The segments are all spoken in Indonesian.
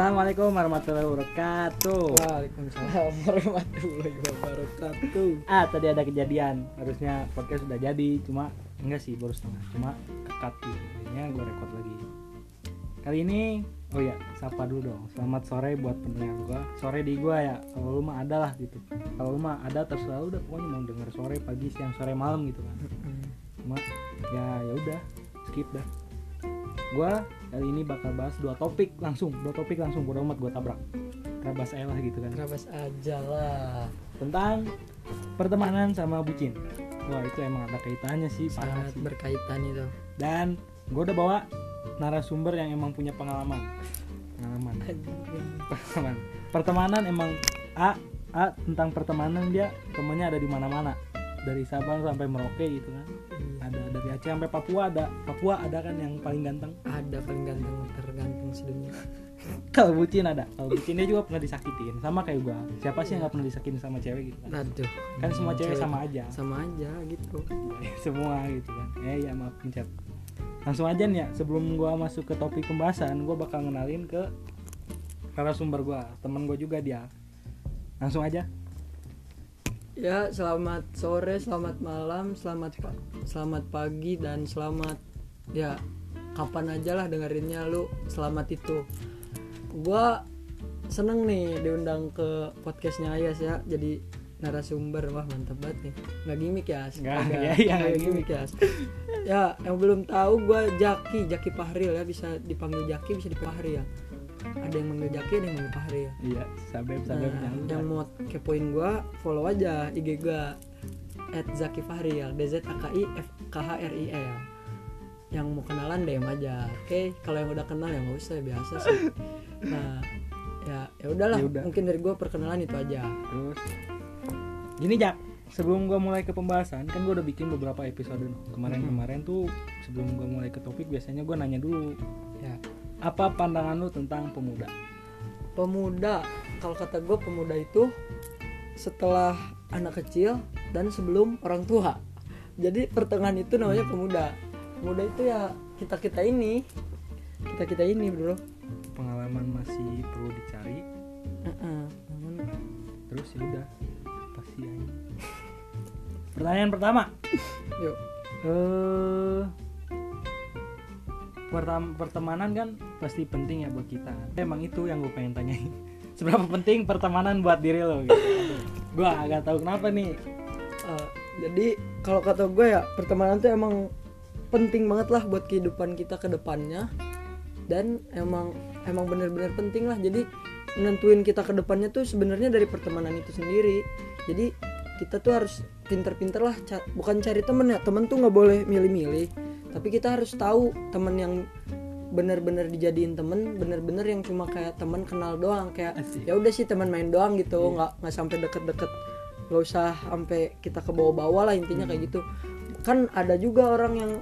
Assalamualaikum warahmatullahi wabarakatuh. Waalaikumsalam warahmatullahi wabarakatuh. Ah tadi ada kejadian, harusnya podcast sudah jadi, cuma enggak sih baru setengah, cuma kekat gitu. Jadinya gue record lagi. Kali ini, oh ya, sapa dulu dong. Selamat sore buat pendengar gue. Sore di gue ya, kalau lu mah ada lah gitu. Kalau lu mah ada terserah lu udah pokoknya mau denger sore, pagi, siang, sore, malam gitu kan. Cuma ya ya udah, skip dah. Gua kali ini bakal bahas dua topik langsung, dua topik langsung bodo amat gue tabrak. Rabas aja lah gitu kan. Terabas aja lah. tentang pertemanan sama bucin. Wah itu emang ada kaitannya sih Sangat sih. berkaitan itu. Dan gue udah bawa narasumber yang emang punya pengalaman. Pengalaman. Pengalaman. Pertemanan emang A A tentang pertemanan dia temennya ada di mana-mana. Dari Sabang sampai Merauke gitu kan. Ada dari Aceh sampai Papua ada. Papua ada kan yang paling ganteng. Ada paling ganteng tergantung sedunia. Kalau bucin ada. Kalau bucin dia juga pernah disakitin. Sama kayak gua. Siapa sih yang nggak pernah disakitin sama cewek gitu kan? Aduh. Kan semua cewek sama aja. Sama aja gitu. semua gitu kan eh ya maaf pencet langsung aja nih ya sebelum gua masuk ke topik pembahasan gua bakal ngenalin ke narasumber gua temen gua juga dia langsung aja Ya, selamat sore, selamat malam, selamat pa selamat pagi dan selamat ya kapan aja lah dengerinnya lu selamat itu. Gua seneng nih diundang ke podcastnya Ayas ya jadi narasumber. Wah mantap banget nih. Nggak gimmick ya Nggak, ya, ya, nggak gimmick. ya ya yang belum tahu gua Jaki Jaki Pahril ya bisa dipanggil Jaki bisa dipanggil Pahril ya ada yang manggil Jaki ada yang manggil Pahril iya sabep Nah, yang mau kepoin gua follow aja IG gua at Zaki Fahrial D Z A K I F K H R I L. Yang mau kenalan DM aja. Oke kalau yang udah kenal ya nggak usah biasa sih. Nah ya ya udahlah Ya udah. mungkin dari gua perkenalan itu aja. Terus? Gini Jak. Sebelum gua mulai ke pembahasan kan gua udah bikin beberapa episode kemarin-kemarin tuh. Sebelum gua mulai ke topik biasanya gua nanya dulu. Ya apa pandangan lu tentang pemuda? Pemuda. Kalau kata gue pemuda itu setelah anak kecil dan sebelum orang tua. Jadi pertengahan itu namanya pemuda. Pemuda itu ya kita kita ini. Kita kita ini bro. Pengalaman masih perlu dicari. Heeh. Namun, terus ya udah pasti aja. Pertanyaan pertama. Yuk. Eh pertam- pertemanan kan pasti penting ya buat kita. Emang itu yang gue pengen tanyain. Seberapa penting pertemanan buat diri lo gitu? Gue agak tahu kenapa nih. Eh, jadi kalau kata gue ya pertemanan tuh emang penting banget lah buat kehidupan kita ke depannya. Dan emang emang bener-bener penting lah. Jadi nentuin kita ke depannya tuh sebenarnya dari pertemanan itu sendiri. Jadi kita tuh harus pinter-pinter lah bukan cari temen ya. Temen tuh nggak boleh milih-milih tapi kita harus tahu temen yang bener-bener dijadiin temen bener-bener yang cuma kayak temen kenal doang kayak ya udah sih teman main doang gitu nggak nggak sampai deket-deket nggak usah sampai kita ke bawah-bawah lah intinya kayak gitu. Kan ada juga orang yang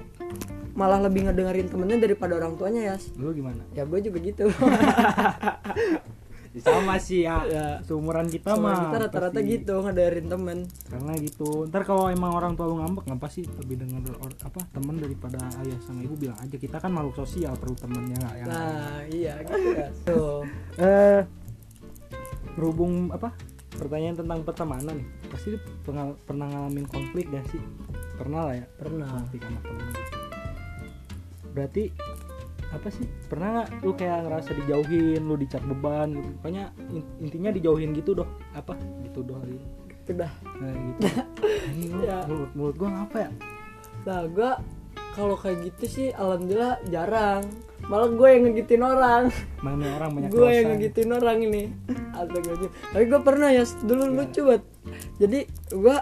malah lebih ngedengerin temennya daripada orang tuanya ya lu gimana? Ya gue juga gitu sama sih ya, Ya. seumuran kita mah kita rata-rata pasti. gitu ngedengerin temen. Karena gitu. Ntar kalau emang orang tua lu ngambek ngapa sih lebih denger or- apa temen daripada ayah sama ibu? Bilang aja kita kan makhluk sosial perlu temennya nggak yang nah iya gitu ya. Tuh eh berhubung apa pertanyaan tentang pertemanan nih. Pasti pengal- pernah ngalamin konflik gak sih? Pernah lah ya? Pernah. Konflik sama temen. Berarti apa sih? Pernah nggak lu kayak ngerasa dijauhin lu dicap beban gitu? Pokoknya in- intinya dijauhin gitu doh apa? Gitu doh ini. udah. Nah gitu. Ini lu- Ya. mulut mulut gua ngapa ya? Nah gue kalau kayak gitu sih alhamdulillah jarang. Malah gue yang ngegitin orang. Mana orang banyak gue yang ngegitin orang ini. Astaga gue tapi gue pernah ya dulu lucu banget. Jadi gue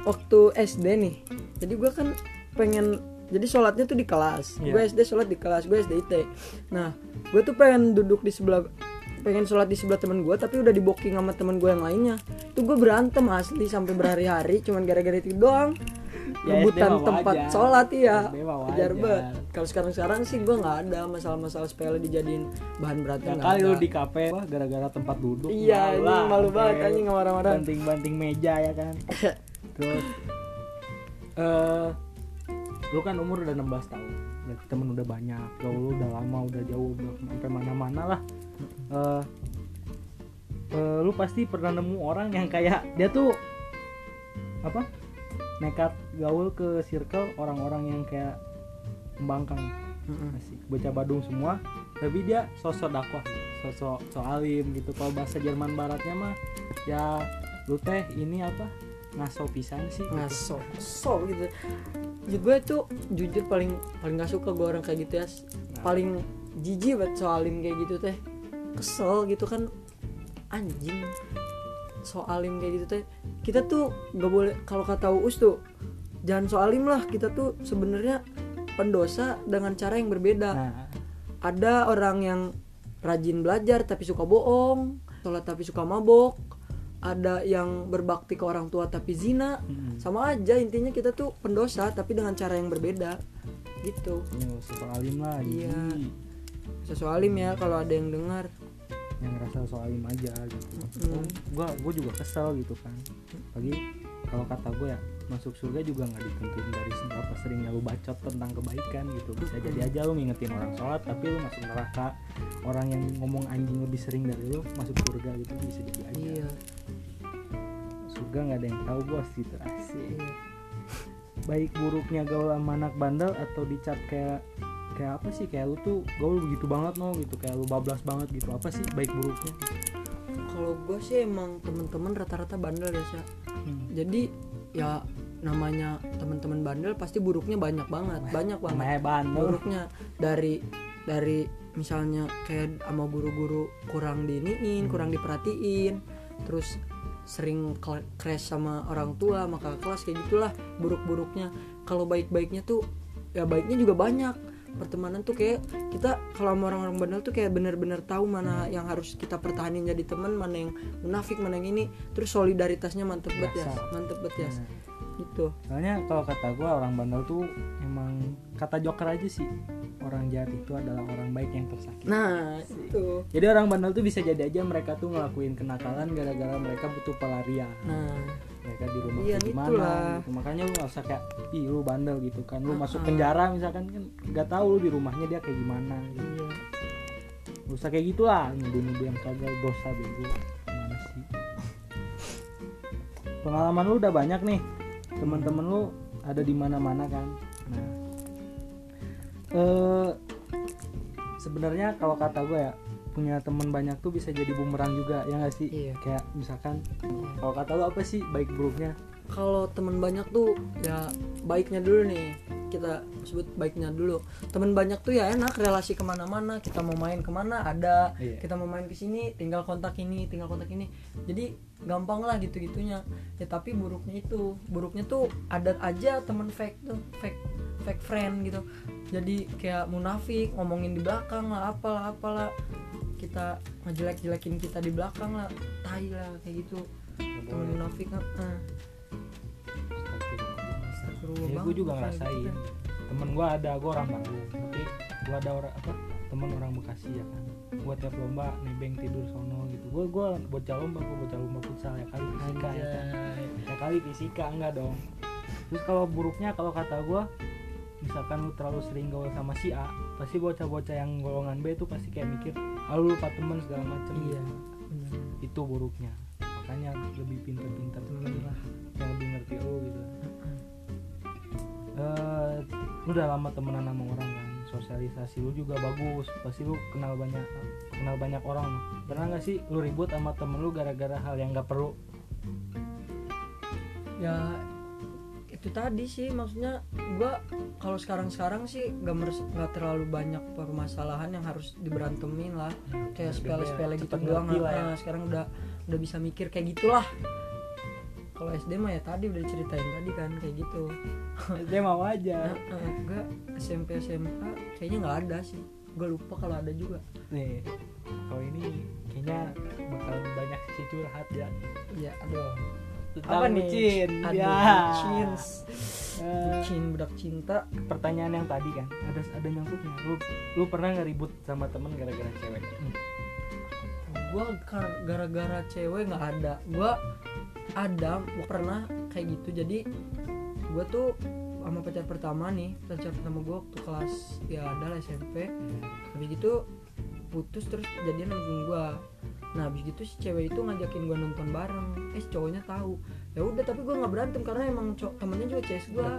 waktu SD nih jadi gue kan pengen jadi sholatnya tuh di kelas. Iya. gue SD sholat di kelas gue SD IT nah gue tuh pengen duduk di sebelah pengen sholat di sebelah temen gue tapi udah di booking sama temen gue yang lainnya. Tuh gue berantem asli sampai berhari-hari cuman gara-gara itu doang. Ya, rebutan mah tempat wajar. sholat iya. Wajar wajar. banget. kalau sekarang sekarang sih gue nggak ada masalah-masalah sepele dijadiin bahan beratnya Ya kali lu di kafe wah gara-gara tempat duduk Iya, anjing, malu banget, anjing, marah-marah. banting-banting meja ya kan. Terus eh lu kan umur udah 16 tahun. Berarti temen udah banyak gaul lu udah lama udah jauh udah sampai mana-mana lah. Eh, eh, lu pasti pernah nemu orang yang kayak dia tuh apa nekat gaul ke circle orang-orang yang kayak pembangkang Mm-mm. asik. Bocah Badung semua tapi dia sosok dakwah sosok soalim gitu. Kalau bahasa Jerman Baratnya mah ya lu teh ini apa ngaso pisan sih. Ngaso so gitu. ya gue tuh jujur paling paling gak suka gue orang kayak gitu ya. Nah. paling jijik banget soalim kayak gitu teh. Kesel gitu kan. Anjing. Soalim kayak gitu teh. Kita tuh gak boleh kalau kata Uus tuh jangan soalim lah. Kita tuh sebenarnya pendosa dengan cara yang berbeda. Nah. Ada orang yang rajin belajar tapi suka bohong sholat tapi suka mabok ada yang berbakti ke orang tua tapi zina mm-mm. sama aja intinya kita tuh pendosa tapi dengan cara yang berbeda gitu usah soalim lah Iya. sesualim ya kalau ada yang dengar yang ngerasa soalim aja gitu Mm. gua gua juga kesel gitu kan lagi kalau kata gue ya masuk surga juga nggak ditentuin dari seberapa seringnya lu bacot tentang kebaikan gitu? Bisa jadi aja lu ngingetin orang sholat tapi lu masuk neraka. Orang yang ngomong anjing lebih sering dari lu masuk surga gitu bisa jadi aja. Iya. Surga nggak ada yang tahu bos gitu. Asik. Iya. Baik buruknya gaul sama anak bandel atau dicap kayak kayak apa sih? Kayak lu tuh gaul begitu banget no gitu. Kayak lu bablas banget gitu. Apa sih baik buruknya? Kalau gue sih emang temen-temen rata-rata bandel ya Sya. Hmm. jadi ya namanya temen-temen bandel pasti buruknya banyak banget banyak banget. Namanya bandel. Buruknya dari dari misalnya kayak sama guru-guru kurang diiniin Hmm. kurang diperhatiin terus sering kla- crash sama orang tua maka kelas kayak gitulah buruk-buruknya. Kalau baik-baiknya tuh ya baiknya juga banyak pertemanan tuh kayak kita kalau sama orang-orang bandel tuh kayak bener-bener tahu mana yang harus kita pertahanin jadi teman mana yang munafik mana yang ini. Terus solidaritasnya mantep banget ya mantep banget ya gitu. Soalnya kalau kata gua orang bandel tuh emang kata joker aja sih. Orang jahat itu adalah orang baik yang tersakiti. Nah itu. Jadi orang bandel tuh bisa jadi aja mereka tuh ngelakuin kenakalan gara-gara mereka butuh pelarian. Nah mereka di rumah Iya, kayak gimana itulah. gitu. makanya lu nggak usah kayak ih lu bandel gitu kan lu Ah, masuk ah. penjara misalkan kan nggak tahu lu di rumahnya dia kayak gimana gitu. iya Gak usah kayak gitulah nuduh-nuduh yang kagak dosa bego gimana sih pengalaman lu udah banyak nih teman-teman lu ada di mana-mana kan nah eh sebenarnya kalau kata gue ya punya teman banyak tuh bisa jadi bumerang juga ya nggak sih? Iya. kayak misalkan kalau kata lu apa sih baik buruknya? Kalau teman banyak tuh ya baiknya dulu nih. Kita sebut baiknya dulu. Teman banyak tuh ya enak relasi ke mana-mana. Kita mau main ke mana ada. Iya. kita mau main ke sini tinggal kontak ini tinggal kontak ini. Jadi gampang lah gitu gitunya ya tapi buruknya itu. Buruknya tuh ada aja temen fake tuh fake fake friend gitu. Jadi kayak munafik ngomongin di belakang lah apalah apalah kita ngejelek-jelekin kita di belakang lah tai lah kayak gitu. Temen munafik. Astagfirullah ya gue juga ngerasain. gitu. temen gue ada gue orang Bandung tapi gue ada orang apa temen orang Bekasi ya kan. Gue tiap lomba nebeng tidur sono gitu. Gue gue bocah lomba gue bocah lomba futsal ya kali fisika ya kan. Anjay. ya kali fisika enggak dong. Terus kalau buruknya kalau kata gue misalkan lu terlalu sering gaul sama si A pasti bocah-bocah yang golongan B itu pasti kayak mikir ah lu lupa temen segala macem. Iya. Bener. itu buruknya. Makanya lebih pinter-pinter temen lah yang lebih ngerti lu gitu. Eh lu udah lama temenan sama orang kan? Sosialisasi lu juga bagus. Pasti lu kenal banyak kenal banyak orang. Pernah nggak sih lu ribut sama temen lu gara-gara hal yang nggak perlu? Ya itu tadi sih maksudnya gua kalau sekarang-sekarang sih gak, nggak terlalu banyak permasalahan yang harus diberantemin lah. Kayak sepele-sepele gitu Cepet doang. ya. Nah, sekarang udah udah bisa mikir kayak gitulah. Kalau SD mah ya tadi udah diceritain tadi kan kayak gitu. Dia mau aja. Nah, SMP SMA kayaknya nggak ada sih. Gue lupa kalau ada juga. Nih kalau ini kayaknya bakal banyak sih curhat ya. Iya aduh tentang apa nih? bucin. Aduh ya. bucin. Eh, bucin budak cinta. Pertanyaan yang tadi kan ada ada nyangkutnya. Lu lu pernah nggak ribut sama temen gara-gara cewek? Hmm. gua kar- gara-gara cewek nggak ada. Gua ada gua pernah kayak gitu. Jadi gua tuh sama pacar pertama nih pacar pertama gue waktu kelas ya adalah SMP Iya. habis gitu putus terus jadian sama gue nah habis gitu si cewek itu ngajakin gue nonton bareng. Eh si cowoknya tahu. Ya udah tapi gue nggak berantem karena emang cowok temennya juga CS gue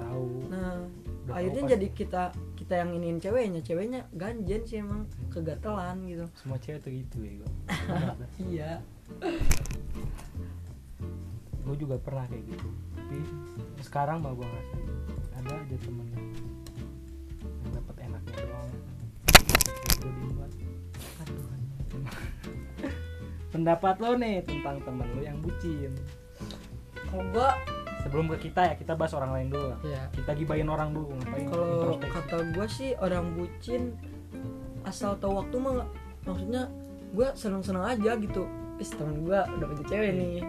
nah Udah akhirnya jadi kita kita yang iniin ceweknya. Ceweknya ganjen sih emang kegatelan gitu. Semua cewek tuh gitu ya gue iya. Gue juga pernah kayak gitu. Tapi sekarang mah gue ngerasain ada aja temen yang yang dapat enaknya doang. Gue dibuat. Aduh pendapat lo nih tentang temen lo yang bucin. Kalau gue sebelum ke kita ya kita bahas orang lain dulu lah. Ya kita gibain orang dulu ngapain kalau kata gue sih orang bucin asal tahu waktu mah maksudnya gue seneng seneng aja gitu. Is temen gue udah punya cewek nih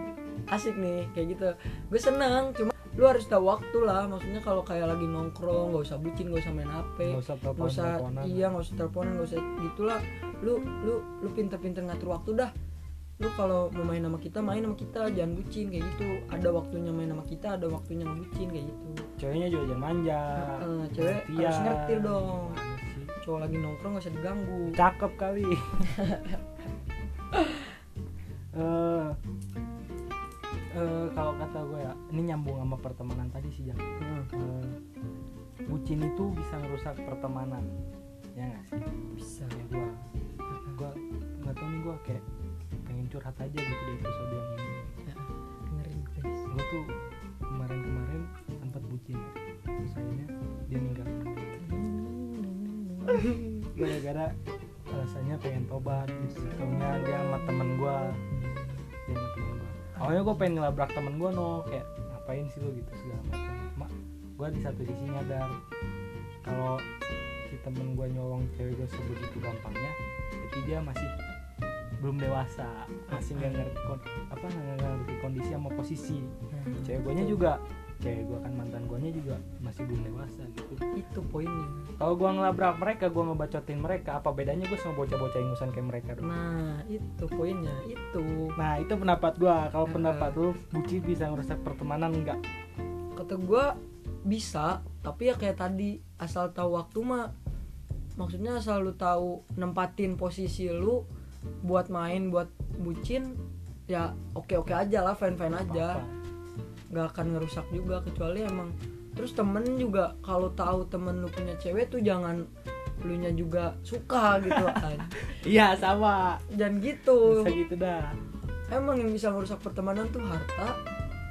asik nih kayak gitu. Gue seneng cuma lu harus tahu waktu lah. Maksudnya kalau kayak lagi nongkrong nggak usah bucin nggak usah main hp nggak usah telepon nggak usah teleponan iya nggak usah teleponan nggak usah gitulah. Lu lu lu pinter-pinter ngatur waktu dah lu kalau mau main sama kita main sama kita jangan bucin kayak gitu. Ada waktunya main sama kita ada waktunya ngebucin kayak gitu. Ceweknya juga jangan manja. Heeh, cewek Setia. harus ngerti dong. Cowok lagi nongkrong gak usah diganggu. Cakep kali. Eh eh, kalau kata gue ya ini nyambung sama pertemanan tadi sih Heeh, Eh, bucin itu bisa ngerusak pertemanan. Ya nggak sih? Bisa ya gue gue nggak tahu nih gue kayak curhat aja gitu di episode yang ini. Ya, dengerin guys gue tuh kemarin-kemarin sempat bucin terus akhirnya dia gue gara-gara rasanya pengen tobat gitu taunya dia sama temen gue dia sama temen gue awalnya gue pengen ngelabrak temen gue no kayak ngapain sih lo gitu segala macam. Cuma gue di satu sisi nyadar kalau si temen gue nyolong cewek gue sebegitu gampangnya berarti dia masih belum dewasa masih nggak ngerti apa nggak ngerti kondisi sama posisi. Cewek guanya juga cewek gue kan mantan guanya juga masih belum dewasa gitu. Itu poinnya. Kalau gua ngelabrak mereka gua ngebacotin mereka apa bedanya gua sama bocah-bocah ingusan kayak mereka dong? Nah itu poinnya itu. Nah itu pendapat gua. Kalau Heeh. pendapat lu bucin bisa ngerusak pertemanan enggak kata gua bisa tapi ya kayak tadi asal tahu waktu mah maksudnya asal lu tahu nempatin posisi lu buat main buat bucin ya oke oke aja lah fine fine aja. nggak akan ngerusak juga kecuali emang terus temen juga kalau tahu temen lu punya cewek tuh jangan lu nya juga suka gitu. Kan iya sama. Jangan gitu. Bisa gitu dah. Emang yang bisa merusak pertemanan tuh harta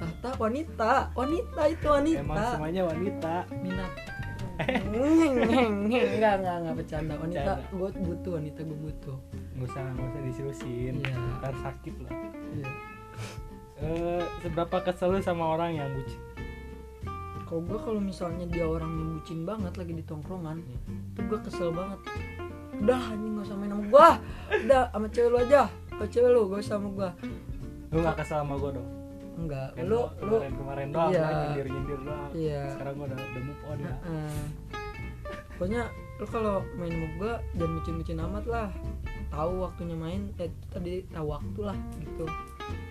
tahta wanita. Wanita itu wanita. Emang semuanya wanita. Minat enggak enggak enggak bercanda. Wanita gue butuh wanita gue butuh. Nggak usah nggak usah diseriusin Iya. ntar sakit lah. Iya. Eh, seberapa kesel lu sama orang yang bucin kalau gue kalau misalnya dia orang yang bucin banget lagi di tongkrongan tuh gue kesel banget. Udah anjing gak usah main sama gue udah sama cewek lu aja. Sama cewek lu gak usah sama gue lu nggak kesel sama gua dong enggak Kan lu lu kemarin kemarin doang Iya. nyindir nyindir doang. Iya. sekarang gua udah udah move on ya. Heeh. pokoknya lu kalau main sama gue jangan bucin-bucin amat lah. Tahu waktunya main eh tadi tahu waktu lah gitu.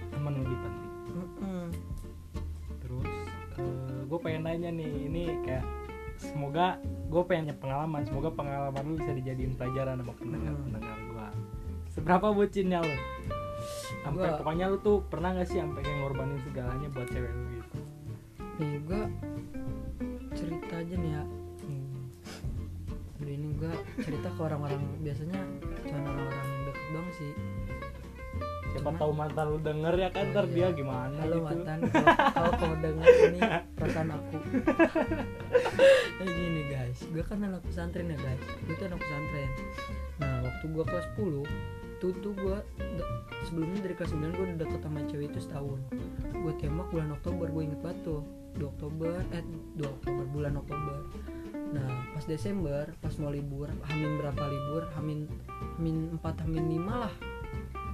Temen lebih penting. Terus gue pengen nanya nih ini kayak semoga gue pengen punya pengalaman semoga pengalaman lu bisa dijadiin pelajaran sama pendengar pendengar gue seberapa bucinnya lu sampai Gua- pokoknya lu tuh pernah gak sih sampai kayak ngorbanin segalanya buat cewek lu gitu? Nih gue cerita aja nih ya. Hmm. Aduh ini gue cerita ke orang-orang biasanya cuma orang-orang yang deket banget sih. Siapa Cuman- tahu mantan lu denger ya kan ntar Oh, dia iya. gimana halo gitu. mantan. Kalau kamu dengar ini perasaan aku. Kayak gini guys. Gue kan anak pesantren ya guys. Gue tuh anak pesantren. Nah waktu gue kelas 10 tuh tuh gue sebelumnya dari kelas 9 gue udah deket sama cewek itu setahun. Gue tembak bulan Oktober gue inget banget tuh. 2 Oktober eh 2 Oktober bulan Oktober. Nah pas Desember pas mau libur hamin berapa libur hamin hamin 4 hamin 5 lah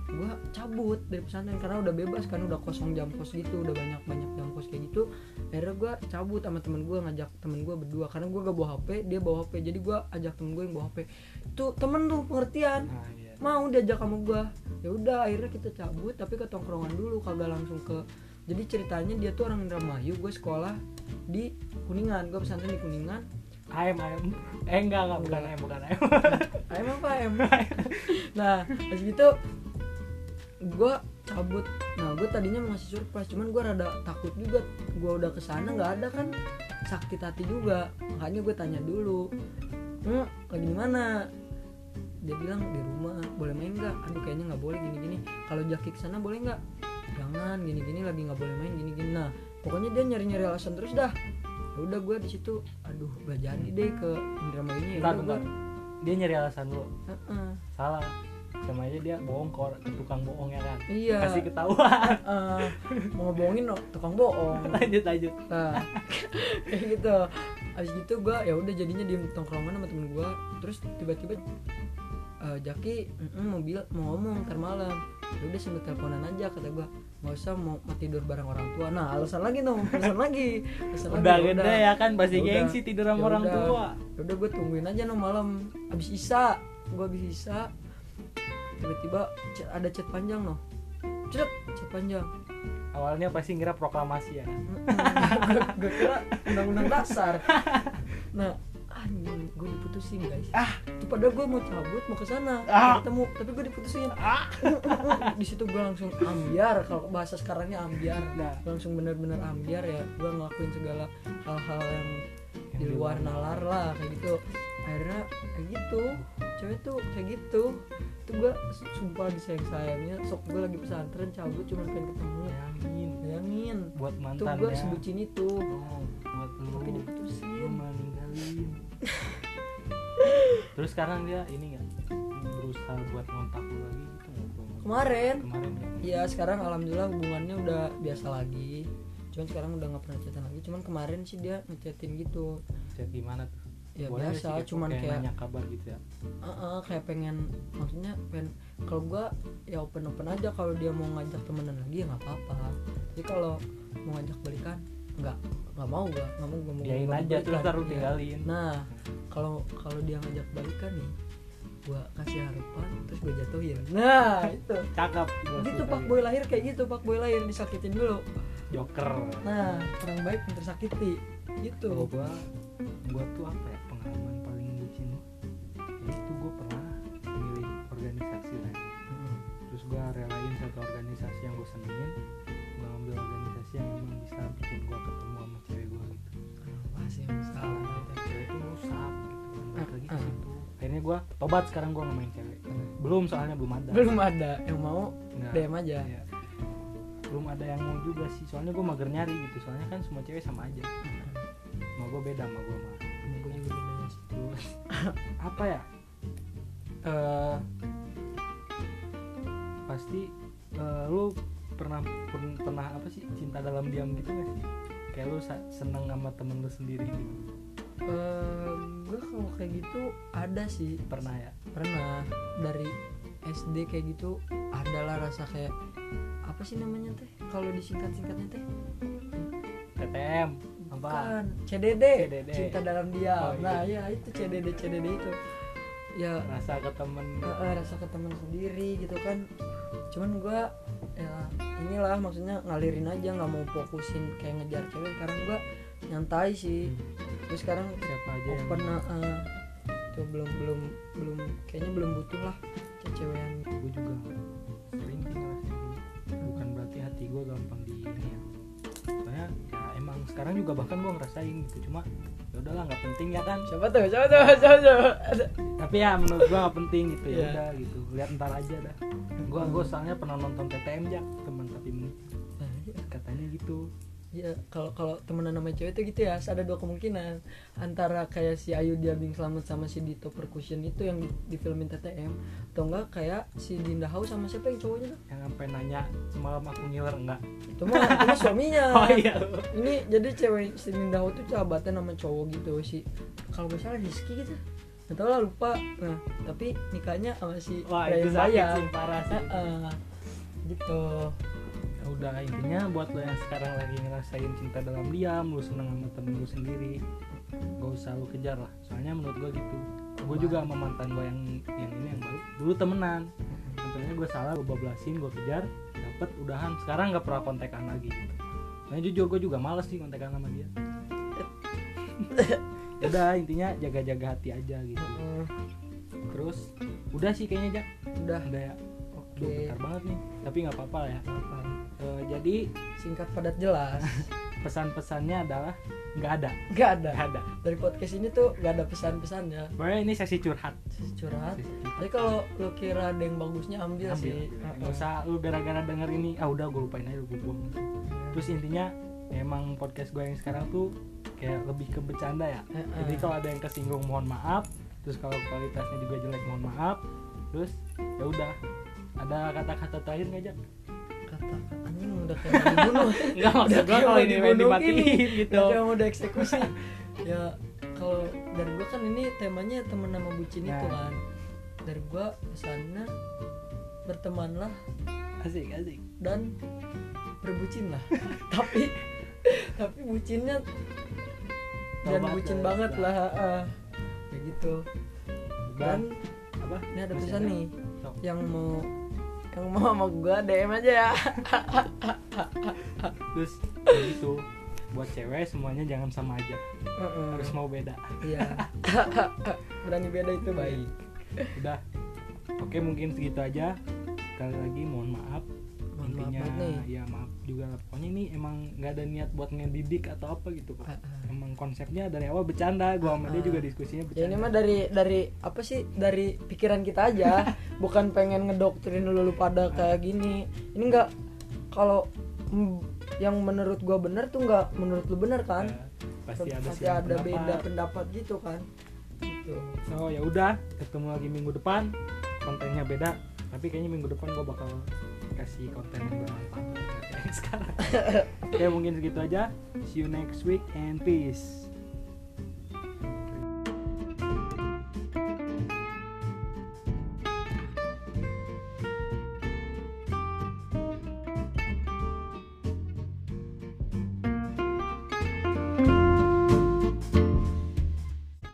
gue cabut dari pesantren karena udah bebas kan udah kosong jam kos gitu udah banyak banyak jam kos kayak gitu. Akhirnya gue cabut sama temen gue ngajak temen gue berdua karena gue gak bawa hp dia bawa hp jadi gue ajak temen gue yang bawa hp tuh temen tuh pengertian. Nah iya mau diajak sama gue ya udah akhirnya kita cabut tapi ke tongkrongan dulu kagak langsung ke. Jadi ceritanya dia tuh orang Indramayu gue sekolah di Kuningan gue pesantren di Kuningan. Ayam ayam. Eh enggak enggak bukan ayam bukan ayam. Ayam apa ayam? Nah pas gitu gue cabut. Nah gue tadinya mau ngasih surprise cuman gue rada takut juga. Gue udah ke sana nggak ada kan. Sakit hati juga. Makanya gue tanya dulu hmm, lagi di mana dia bilang di rumah boleh main nggak? Aduh kayaknya nggak boleh gini gini kalau jaki ke sana boleh nggak? Jangan gini gini lagi nggak boleh main gini gini nah pokoknya dia nyari nyari alasan terus dah. Ya udah gue di situ aduh gak jadi deh ke Indramayu ya bentar dia nyari alasan lu Heeh. salah. Sama aja dia bohong ke tukang bohong ya kan? Iya. Kasih ketahuan. Eh, mau ngebohongin no, tukang bohong. Lanjut lanjut. Nah kayak gitu. Abis gitu gue ya udah jadinya di tongkrongan sama temen gue terus tiba-tiba eh, Jaki "Mm-mm, mau bil mau ngomong ntar malam. Ya udah sambil teleponan aja kata gue nggak usah mau, mau tidur bareng orang tua. Nah alasan lagi dong alasan lagi. Alasan udah lagi, gede ya kan pasti Ya udah. gengsi tidur sama Ya orang udah. tua. Ya udah gue tungguin aja no malam. Abis isa gue abis isa tiba-tiba ada chat panjang no chat chat panjang. Awalnya pasti ngira proklamasi ya. Gue kira undang-undang dasar. Nah gue diputusin guys. Ah. Itu padahal gue mau cabut mau ke sana Ah. ketemu tapi gue diputusin. Ah. Di situ gue langsung ambiar kalau bahasa sekarangnya ambiar. Nah. Langsung bener-bener ambiar ya gue ngelakuin segala hal-hal yang di luar. nalar lah kayak gitu akhirnya kayak gitu cewek tuh kayak gitu. Itu gue sumpah disayang sayangnya sok gue lagi pesantren cabut cuma pengen ketemu bayangin bayangin. Buat tuh mantan gue ya sebutin itu. Oh, buat lu. Tapi lu diputusin meninggalin terus sekarang dia ini nggak? Berusaha buat ngontak lu lagi gitu kemarin. Kemarin ya? Iya sekarang alhamdulillah hubungannya udah biasa lagi. Cuman sekarang udah nggak pernah chatan lagi. Cuman kemarin sih dia ngechatin gitu. Chat gimana tuh ya Boleh biasa sih cuman kayak nanya kabar gitu ya? "Eh-eh," kayak pengen maksudnya pengen kalau gua ya open open aja. Kalau dia mau ngajak temenan lagi ya nggak apa-apa. Tapi kalau mau ngajak balikan nggak nggak mau gua nggak mau gua mau Diain aja terus balikan. lu Iya. tinggalin nah kalau kalau dia ngajak balikan nih gua kasih harapan terus gua jatuhin. Nah itu. Cakep gitu pak. boy lahir kayak gitu pak. Boy lahir disakitin dulu. Joker. Nah orang baik yang tersakiti. Gitu. Gua gua tuh apa ya ya gua pernah milih organisasi lah. Ya. Hmm. terus gua relain satu organisasi yang gua senengin gua ambil organisasi yang memang bisa bikin gua ketemu sama cewek gua gitu. Sih yang salah cewek itu rusak gitu kan. Balik lagi ke situ akhirnya gua tobat sekarang gua nggak main cewek. Belum soalnya belum ada. Belum ada. Yang mau Nggak. DM aja. Iya. belum ada yang mau juga sih. Soalnya gua mager nyari gitu. Soalnya kan semua cewek sama aja. Sama gua beda sama gua mah gue juga beda. Sih terus? Apa ya eh pasti eh, lu pernah pern- pernah apa sih cinta dalam diam gitu gak sih? Kayak lu seneng sama temen lu sendiri gitu. Gue kalau kayak gitu ada sih. Pernah ya? Pernah. Dari SD kayak gitu adalah rasa kayak apa sih namanya teh? Kalau disingkat singkatnya teh TTM apa? CDD, CDD. cinta dalam diam. Oh, iya. nah ya itu CDD CDD itu ya. Rasa ke temen. Eh, eh, rasa ke teman sendiri gitu kan. Cuman gua ya inilah maksudnya ngalirin aja nggak mau fokusin kayak ngejar cewek. Sekarang gua nyantai sih. Hmm, terus sekarang siapa aja yang open eh, eh, tuh belum belum belum kayaknya belum butuh lah cewek yang gue juga sering bukan berarti hati gue gampang di ini ya. Soalnya ya emang sekarang juga bahkan gue ngerasain gitu. Cuma udahlah nggak penting ya kan? Siapa tuh? Siapa tuh? Siapa tuh? Tapi ya menurut gue nggak penting gitu ya Iya. udah gitu. Lihat ntar aja dah. Gue gue soalnya pernah nonton TTM jak Ya kalau kalau temenan sama cewek itu gitu ya ada dua kemungkinan. Antara kayak si Ayu Diabing Selamat sama si Dito Percussion itu yang di, di filmin TTM atau enggak kayak si Dinda Hau sama siapa yang cowoknya tuh? Yang sampai nanya semalam aku ngiler enggak? Itu mah itu mah suaminya. Oh iya. Ini jadi cewek si Dinda Hau tuh sahabatnya sama cowok gitu si kalau nggak salah Rizky gitu. Nggak tahu lah lupa. Nah tapi nikahnya sama si wah Ryan itu sakit sih parah sih. Heeh. gitu udah intinya buat lo yang sekarang lagi ngerasain cinta dalam diam lu seneng sama temen lu sendiri gak usah lu kejar lah soalnya menurut gue gitu gue juga sama mantan gue yang yang ini yang baru dulu temenan Contohnya gue salah, gue bablasin, gue kejar, dapet, udahan. Sekarang nggak pernah kontekan lagi. Nah jujur gue juga males sih kontekan sama dia. udah intinya jaga-jaga hati aja gitu. Heeh. Terus udah sih kayaknya Jak. udah Udah ya. Duh, bentar banget nih. Tapi nggak apa-apa lah ya. Apa? Eh, jadi singkat padat jelas pesan-pesannya adalah nggak ada, nggak ada nggak ada. dari podcast ini tuh nggak ada pesan-pesannya Pokoknya ini sesi curhat. Sesi curhat Sesi curhat. tapi kalau lu kira ada yang bagusnya ambil, Ambil. sih Nggak usah lu gara-gara denger ini, ah udah gue lupain aja gue buang. Terus intinya emang podcast gue yang sekarang tuh kayak lebih ke bercanda ya. Jadi kalau ada yang kesinggung mohon maaf. Terus kalau kualitasnya juga jelek mohon maaf. Terus ya udah. Ada kata-kata terakhir nggak Jak? kata anjing udah kayak mau dibunuh Enggak maksud gue kalau mau ini main dibunuh dimatiin gini. gitu. Udah mau dieksekusi ya kalau dari gua kan ini temanya teman nama bucin itu Nah. kan dari gua pesannya bertemanlah Asik asik. dan berbucinlah tapi tapi bucinnya dan bucin lah, banget ya. lah ah. kayak gitu dan apa? ini ada pesan nih yang mau yang mau sama gua DM aja ya. Terus gitu. Buat cewek semuanya jangan sama aja. Heeh. Harus mau beda. iya. Berani beda itu baik. Udah. Oke mungkin segitu aja. Sekali lagi mohon maaf. Mohon maaf intinya nih. ya maaf juga. Pokoknya ini emang nggak ada niat buat ngedidik atau apa gitu kok Ah, ah. emang konsepnya dari awal bercanda. Gua sama dia juga diskusinya ya bercanda. ini mah dari dari apa sih dari pikiran kita aja bukan pengen ngedoktrin lu, lu pada kayak gini. Ini enggak kalau yang menurut gua bener tuh enggak menurut lu bener kan? Ya, pasti ada pasti ada pendapat. beda pendapat gitu kan? Gitu. So ya udah ketemu lagi minggu depan. Kontennya beda tapi kayaknya minggu depan gua bakal kasih konten yang bermanfaat. Sekarang. Ya mungkin segitu aja. See you next week and peace